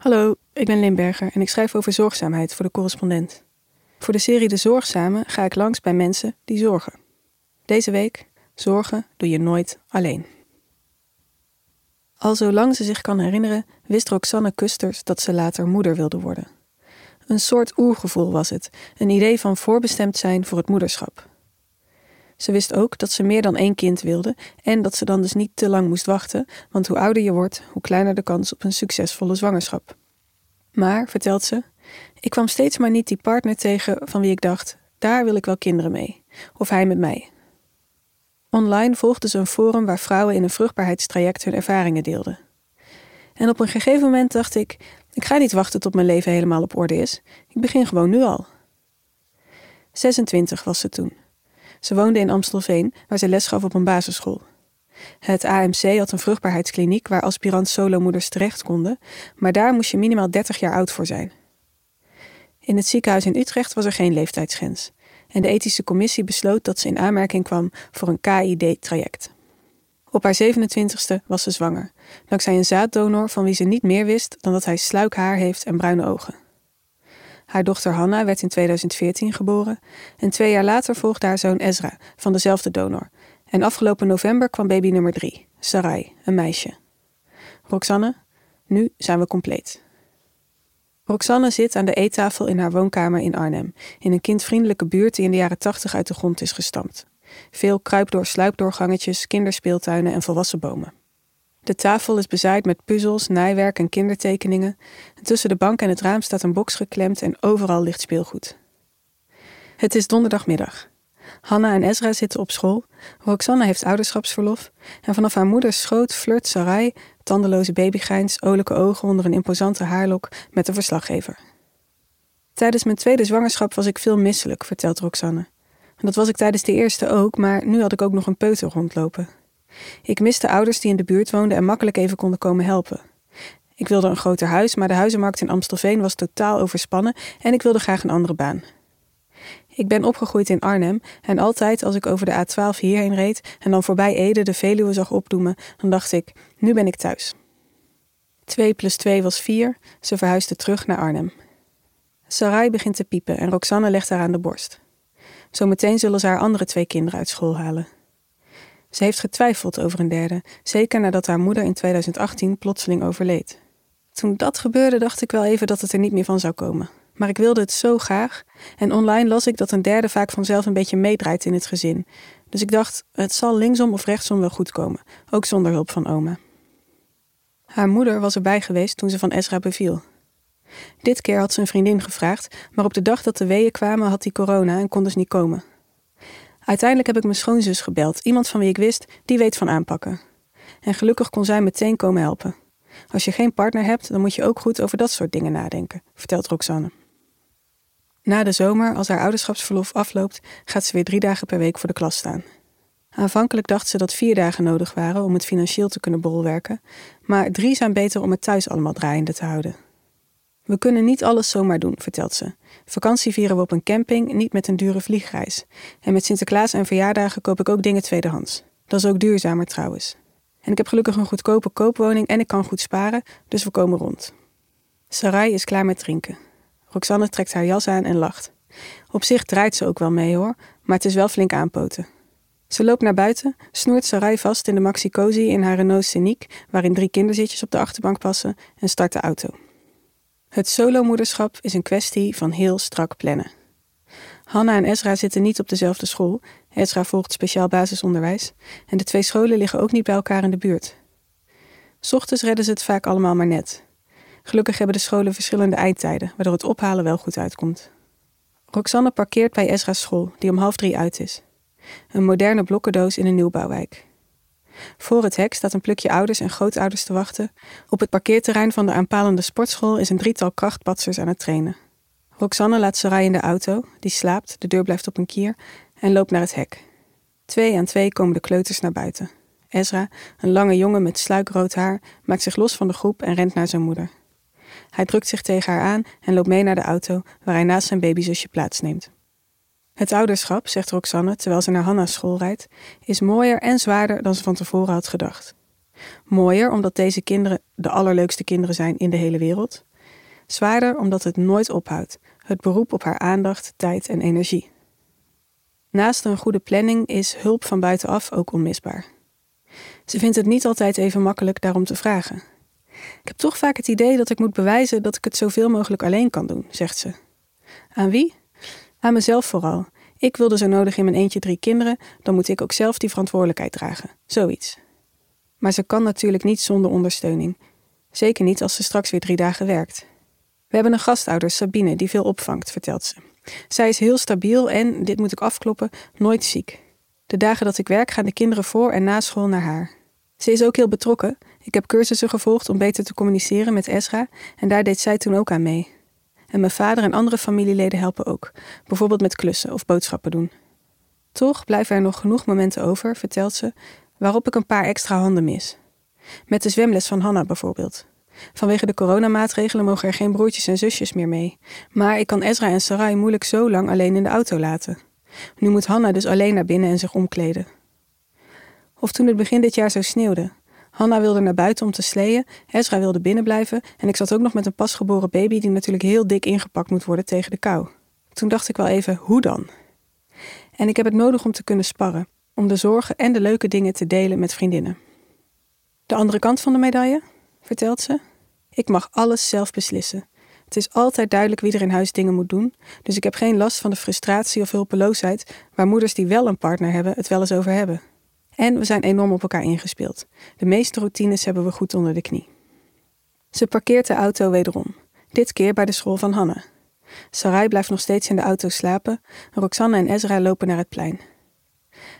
Hallo, ik ben Limberger en ik schrijf over zorgzaamheid voor de correspondent. Voor de serie De Zorgzame ga ik langs bij mensen die zorgen. Deze week, zorgen doe je nooit alleen. Al zolang ze zich kan herinneren, wist Roxanne Kusters dat ze later moeder wilde worden. Een soort oergevoel was het, een idee van voorbestemd zijn voor het moederschap. Ze wist ook dat ze meer dan één kind wilde en dat ze dan dus niet te lang moest wachten, want hoe ouder je wordt, hoe kleiner de kans op een succesvolle zwangerschap. Maar, vertelt ze, ik kwam steeds maar niet die partner tegen van wie ik dacht: daar wil ik wel kinderen mee, of hij met mij. Online volgde ze een forum waar vrouwen in een vruchtbaarheidstraject hun ervaringen deelden. En op een gegeven moment dacht ik: ik ga niet wachten tot mijn leven helemaal op orde is. Ik begin gewoon nu al. 26 was ze toen. Ze woonde in Amstelveen, waar ze les gaf op een basisschool. Het AMC had een vruchtbaarheidskliniek waar aspirant solomoeders terecht konden, maar daar moest je minimaal 30 jaar oud voor zijn. In het ziekenhuis in Utrecht was er geen leeftijdsgrens en de ethische commissie besloot dat ze in aanmerking kwam voor een KID-traject. Op haar 27ste was ze zwanger, dankzij een zaaddonor van wie ze niet meer wist dan dat hij sluik haar heeft en bruine ogen. Haar dochter Hanna werd in 2014 geboren en twee jaar later volgde haar zoon Ezra van dezelfde donor. En afgelopen november kwam baby nummer drie, Sarai, een meisje. Roxanne, nu zijn we compleet. Roxanne zit aan de eettafel in haar woonkamer in Arnhem, in een kindvriendelijke buurt die in de jaren 80 uit de grond is gestampt. Veel kruipdoor-sluipdoorgangetjes, kinderspeeltuinen en volwassen bomen. De tafel is bezaaid met puzzels, naaiwerk en kindertekeningen. En tussen de bank en het raam staat een box geklemd en overal ligt speelgoed. Het is donderdagmiddag. Hanna en Ezra zitten op school. Roxanne heeft ouderschapsverlof. En vanaf haar moeders schoot flirt Sarai, tandeloze babygrijns, olijke ogen onder een imposante haarlok, met de verslaggever. Tijdens mijn tweede zwangerschap was ik veel misselijk, vertelt Roxanne. En dat was ik tijdens de eerste ook, maar nu had ik ook nog een peuter rondlopen. Ik miste ouders die in de buurt woonden en makkelijk even konden komen helpen. Ik wilde een groter huis, maar de huizenmarkt in Amstelveen was totaal overspannen en ik wilde graag een andere baan. Ik ben opgegroeid in Arnhem en altijd als ik over de A12 hierheen reed en dan voorbij Ede de Veluwe zag opdoemen, dan dacht ik, nu ben ik thuis. 2 plus 2 was 4, ze verhuisde terug naar Arnhem. Sarai begint te piepen en Roxanne legt haar aan de borst. Zometeen zullen ze haar andere twee kinderen uit school halen. Ze heeft getwijfeld over een derde, zeker nadat haar moeder in 2018 plotseling overleed. Toen dat gebeurde, dacht ik wel even dat het er niet meer van zou komen. Maar ik wilde het zo graag. En online las ik dat een derde vaak vanzelf een beetje meedraait in het gezin. Dus ik dacht, het zal linksom of rechtsom wel goed komen, ook zonder hulp van oma. Haar moeder was erbij geweest toen ze van Ezra beviel. Dit keer had ze een vriendin gevraagd, maar op de dag dat de weeën kwamen had hij corona en kon dus niet komen. Uiteindelijk heb ik mijn schoonzus gebeld, iemand van wie ik wist, die weet van aanpakken. En gelukkig kon zij meteen komen helpen. Als je geen partner hebt, dan moet je ook goed over dat soort dingen nadenken, vertelt Roxanne. Na de zomer, als haar ouderschapsverlof afloopt, gaat ze weer drie dagen per week voor de klas staan. Aanvankelijk dacht ze dat vier dagen nodig waren om het financieel te kunnen bolwerken, maar drie zijn beter om het thuis allemaal draaiende te houden. We kunnen niet alles zomaar doen, vertelt ze. Vakantie vieren we op een camping, niet met een dure vliegreis. En met Sinterklaas en verjaardagen koop ik ook dingen tweedehands. Dat is ook duurzamer trouwens. En ik heb gelukkig een goedkope koopwoning en ik kan goed sparen, dus we komen rond. Sarai is klaar met drinken. Roxanne trekt haar jas aan en lacht. Op zich draait ze ook wel mee hoor, maar het is wel flink aanpoten. Ze loopt naar buiten, snoert Sarai vast in de Maxi Cozy in haar Renault Scenic, waarin drie kinderzitjes op de achterbank passen, en start de auto. Het solomoederschap is een kwestie van heel strak plannen. Hanna en Ezra zitten niet op dezelfde school. Ezra volgt speciaal basisonderwijs. En de twee scholen liggen ook niet bij elkaar in de buurt. Ochtends redden ze het vaak allemaal maar net. Gelukkig hebben de scholen verschillende eindtijden, waardoor het ophalen wel goed uitkomt. Roxanne parkeert bij Ezra's school, die om half drie uit is. Een moderne blokkendoos in een nieuwbouwwijk. Voor het hek staat een plukje ouders en grootouders te wachten. Op het parkeerterrein van de aanpalende sportschool is een drietal krachtpatsers aan het trainen. Roxanne laat Sarai in de auto, die slaapt, de deur blijft op een kier, en loopt naar het hek. Twee aan twee komen de kleuters naar buiten. Ezra, een lange jongen met sluikrood haar, maakt zich los van de groep en rent naar zijn moeder. Hij drukt zich tegen haar aan en loopt mee naar de auto, waar hij naast zijn babyzusje plaatsneemt. Het ouderschap, zegt Roxanne terwijl ze naar Hanna's school rijdt, is mooier en zwaarder dan ze van tevoren had gedacht. Mooier omdat deze kinderen de allerleukste kinderen zijn in de hele wereld. Zwaarder omdat het nooit ophoudt. Het beroep op haar aandacht, tijd en energie. Naast een goede planning is hulp van buitenaf ook onmisbaar. Ze vindt het niet altijd even makkelijk daarom te vragen. Ik heb toch vaak het idee dat ik moet bewijzen dat ik het zoveel mogelijk alleen kan doen, zegt ze. Aan wie? Aan mezelf vooral. Ik wilde zo nodig in mijn eentje drie kinderen, dan moet ik ook zelf die verantwoordelijkheid dragen. Zoiets. Maar ze kan natuurlijk niet zonder ondersteuning. Zeker niet als ze straks weer drie dagen werkt. We hebben een gastouder, Sabine, die veel opvangt, vertelt ze. Zij is heel stabiel en, dit moet ik afkloppen, nooit ziek. De dagen dat ik werk gaan de kinderen voor en na school naar haar. Ze is ook heel betrokken. Ik heb cursussen gevolgd om beter te communiceren met Esra en daar deed zij toen ook aan mee. En mijn vader en andere familieleden helpen ook, bijvoorbeeld met klussen of boodschappen doen. Toch blijven er nog genoeg momenten over, vertelt ze, waarop ik een paar extra handen mis. Met de zwemles van Hanna bijvoorbeeld. Vanwege de coronamaatregelen mogen er geen broertjes en zusjes meer mee. Maar ik kan Ezra en Sarai moeilijk zo lang alleen in de auto laten. Nu moet Hanna dus alleen naar binnen en zich omkleden. Of toen het begin dit jaar zo sneeuwde. Hanna wilde naar buiten om te sleeën, Ezra wilde binnen blijven en ik zat ook nog met een pasgeboren baby die natuurlijk heel dik ingepakt moet worden tegen de kou. Toen dacht ik wel even, hoe dan? En ik heb het nodig om te kunnen sparren, om de zorgen en de leuke dingen te delen met vriendinnen. De andere kant van de medaille, vertelt ze. Ik mag alles zelf beslissen. Het is altijd duidelijk wie er in huis dingen moet doen, dus ik heb geen last van de frustratie of hulpeloosheid waar moeders die wel een partner hebben het wel eens over hebben. En we zijn enorm op elkaar ingespeeld. De meeste routines hebben we goed onder de knie. Ze parkeert de auto wederom, dit keer bij de school van Hanne. Sarai blijft nog steeds in de auto slapen, Roxanne en Ezra lopen naar het plein.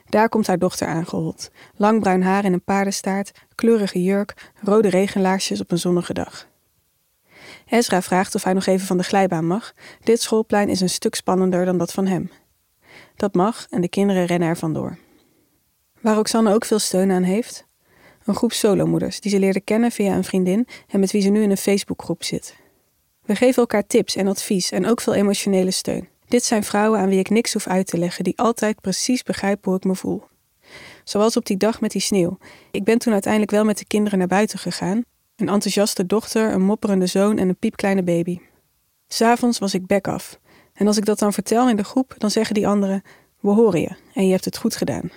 Daar komt haar dochter aangehold. Lang bruin haar in een paardenstaart, kleurige jurk, rode regenlaarsjes op een zonnige dag. Ezra vraagt of hij nog even van de glijbaan mag. Dit schoolplein is een stuk spannender dan dat van hem. Dat mag en de kinderen rennen er vandoor. Waar Roxanne ook veel steun aan heeft? Een groep solomoeders die ze leerde kennen via een vriendin en met wie ze nu in een Facebookgroep zit. We geven elkaar tips en advies en ook veel emotionele steun. Dit zijn vrouwen aan wie ik niks hoef uit te leggen, die altijd precies begrijpen hoe ik me voel. Zoals op die dag met die sneeuw. Ik ben toen uiteindelijk wel met de kinderen naar buiten gegaan. Een enthousiaste dochter, een mopperende zoon en een piepkleine baby. S'avonds was ik bek af. En als ik dat dan vertel in de groep, dan zeggen die anderen: We horen je en je hebt het goed gedaan.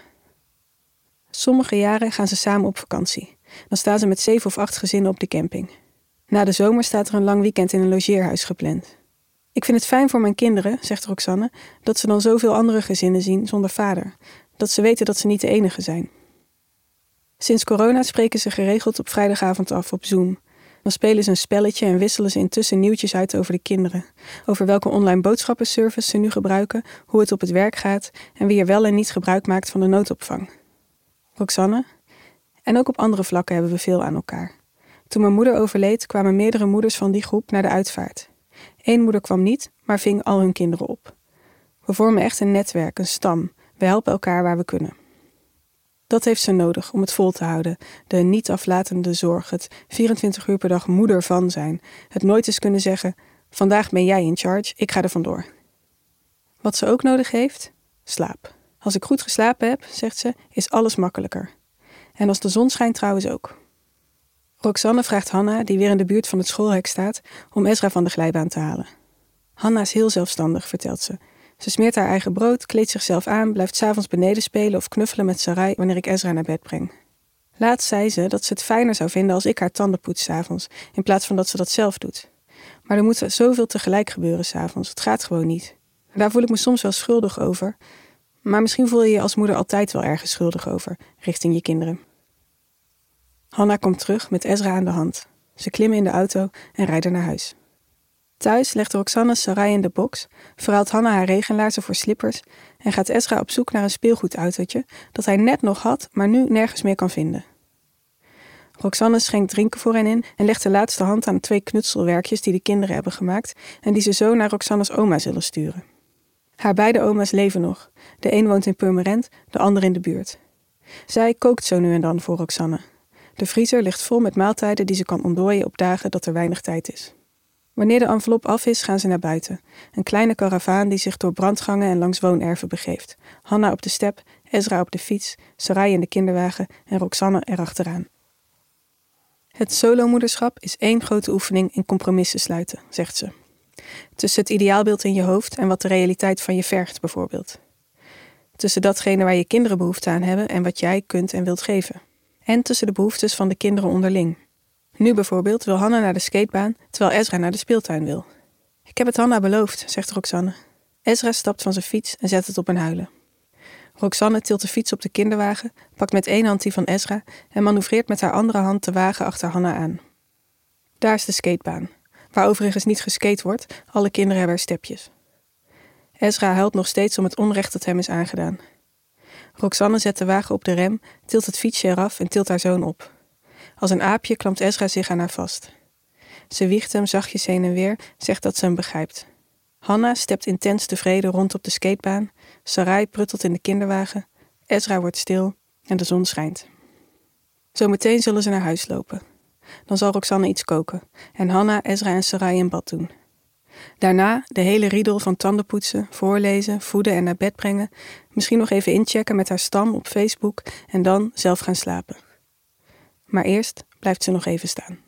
Sommige jaren gaan ze samen op vakantie. Dan staan ze met zeven of acht gezinnen op de camping. Na de zomer staat er een lang weekend in een logeerhuis gepland. Ik vind het fijn voor mijn kinderen, zegt Roxanne, dat ze dan zoveel andere gezinnen zien zonder vader. Dat ze weten dat ze niet de enige zijn. Sinds corona spreken ze geregeld op vrijdagavond af op Zoom. Dan spelen ze een spelletje en wisselen ze intussen nieuwtjes uit over de kinderen. Over welke online boodschappenservice ze nu gebruiken, hoe het op het werk gaat en wie er wel en niet gebruik maakt van de noodopvang. Roxanne. En ook op andere vlakken hebben we veel aan elkaar. Toen mijn moeder overleed, kwamen meerdere moeders van die groep naar de uitvaart. Eén moeder kwam niet, maar ving al hun kinderen op. We vormen echt een netwerk, een stam. We helpen elkaar waar we kunnen. Dat heeft ze nodig om het vol te houden. De niet aflatende zorg, het 24 uur per dag moeder van zijn. Het nooit eens kunnen zeggen: Vandaag ben jij in charge, ik ga er vandoor. Wat ze ook nodig heeft? Slaap. Als ik goed geslapen heb, zegt ze, is alles makkelijker. En als de zon schijnt trouwens ook. Roxanne vraagt Hanna, die weer in de buurt van het schoolhek staat, om Ezra van de glijbaan te halen. Hanna is heel zelfstandig, vertelt ze. Ze smeert haar eigen brood, kleedt zichzelf aan, blijft s'avonds beneden spelen of knuffelen met Sarai wanneer ik Ezra naar bed breng. Laatst zei ze dat ze het fijner zou vinden als ik haar tanden poets s'avonds, in plaats van dat ze dat zelf doet. Maar er moet zoveel tegelijk gebeuren s'avonds, het gaat gewoon niet. daar voel ik me soms wel schuldig over, maar misschien voel je je als moeder altijd wel ergens schuldig over, richting je kinderen. Hanna komt terug met Ezra aan de hand. Ze klimmen in de auto en rijden naar huis. Thuis legt Roxanne Sarai in de box, verhaalt Hanna haar regenlaarzen voor slippers en gaat Ezra op zoek naar een speelgoedautootje dat hij net nog had, maar nu nergens meer kan vinden. Roxanne schenkt drinken voor hen in en legt de laatste hand aan twee knutselwerkjes die de kinderen hebben gemaakt en die ze zo naar Roxannes oma zullen sturen. Haar beide oma's leven nog. De een woont in Purmerend, de ander in de buurt. Zij kookt zo nu en dan voor Roxanne. De vriezer ligt vol met maaltijden die ze kan ontdooien op dagen dat er weinig tijd is. Wanneer de envelop af is, gaan ze naar buiten. Een kleine karavaan die zich door brandgangen en langs woonerven begeeft. Hanna op de step, Ezra op de fiets, Sarai in de kinderwagen en Roxanne erachteraan. Het solomoederschap is één grote oefening in compromissen sluiten, zegt ze. Tussen het ideaalbeeld in je hoofd en wat de realiteit van je vergt, bijvoorbeeld. Tussen datgene waar je kinderen behoefte aan hebben en wat jij kunt en wilt geven. En tussen de behoeftes van de kinderen onderling. Nu bijvoorbeeld wil Hanna naar de skatebaan, terwijl Ezra naar de speeltuin wil. Ik heb het Hanna beloofd, zegt Roxanne. Ezra stapt van zijn fiets en zet het op een huilen. Roxanne tilt de fiets op de kinderwagen, pakt met één hand die van Ezra en manoeuvreert met haar andere hand de wagen achter Hanna aan. Daar is de skatebaan, waar overigens niet geskate wordt, alle kinderen hebben er stepjes. Ezra huilt nog steeds om het onrecht dat hem is aangedaan. Roxanne zet de wagen op de rem, tilt het fietsje eraf en tilt haar zoon op. Als een aapje klampt Ezra zich aan haar vast. Ze wiegt hem zachtjes heen en weer, zegt dat ze hem begrijpt. Hanna stept intens tevreden rond op de skatebaan, Sarai pruttelt in de kinderwagen, Ezra wordt stil en de zon schijnt. Zometeen zullen ze naar huis lopen. Dan zal Roxanne iets koken en Hanna, Ezra en Sarai in bad doen. Daarna de hele riedel van tandenpoetsen, voorlezen, voeden en naar bed brengen, misschien nog even inchecken met haar stam op Facebook en dan zelf gaan slapen. Maar eerst blijft ze nog even staan.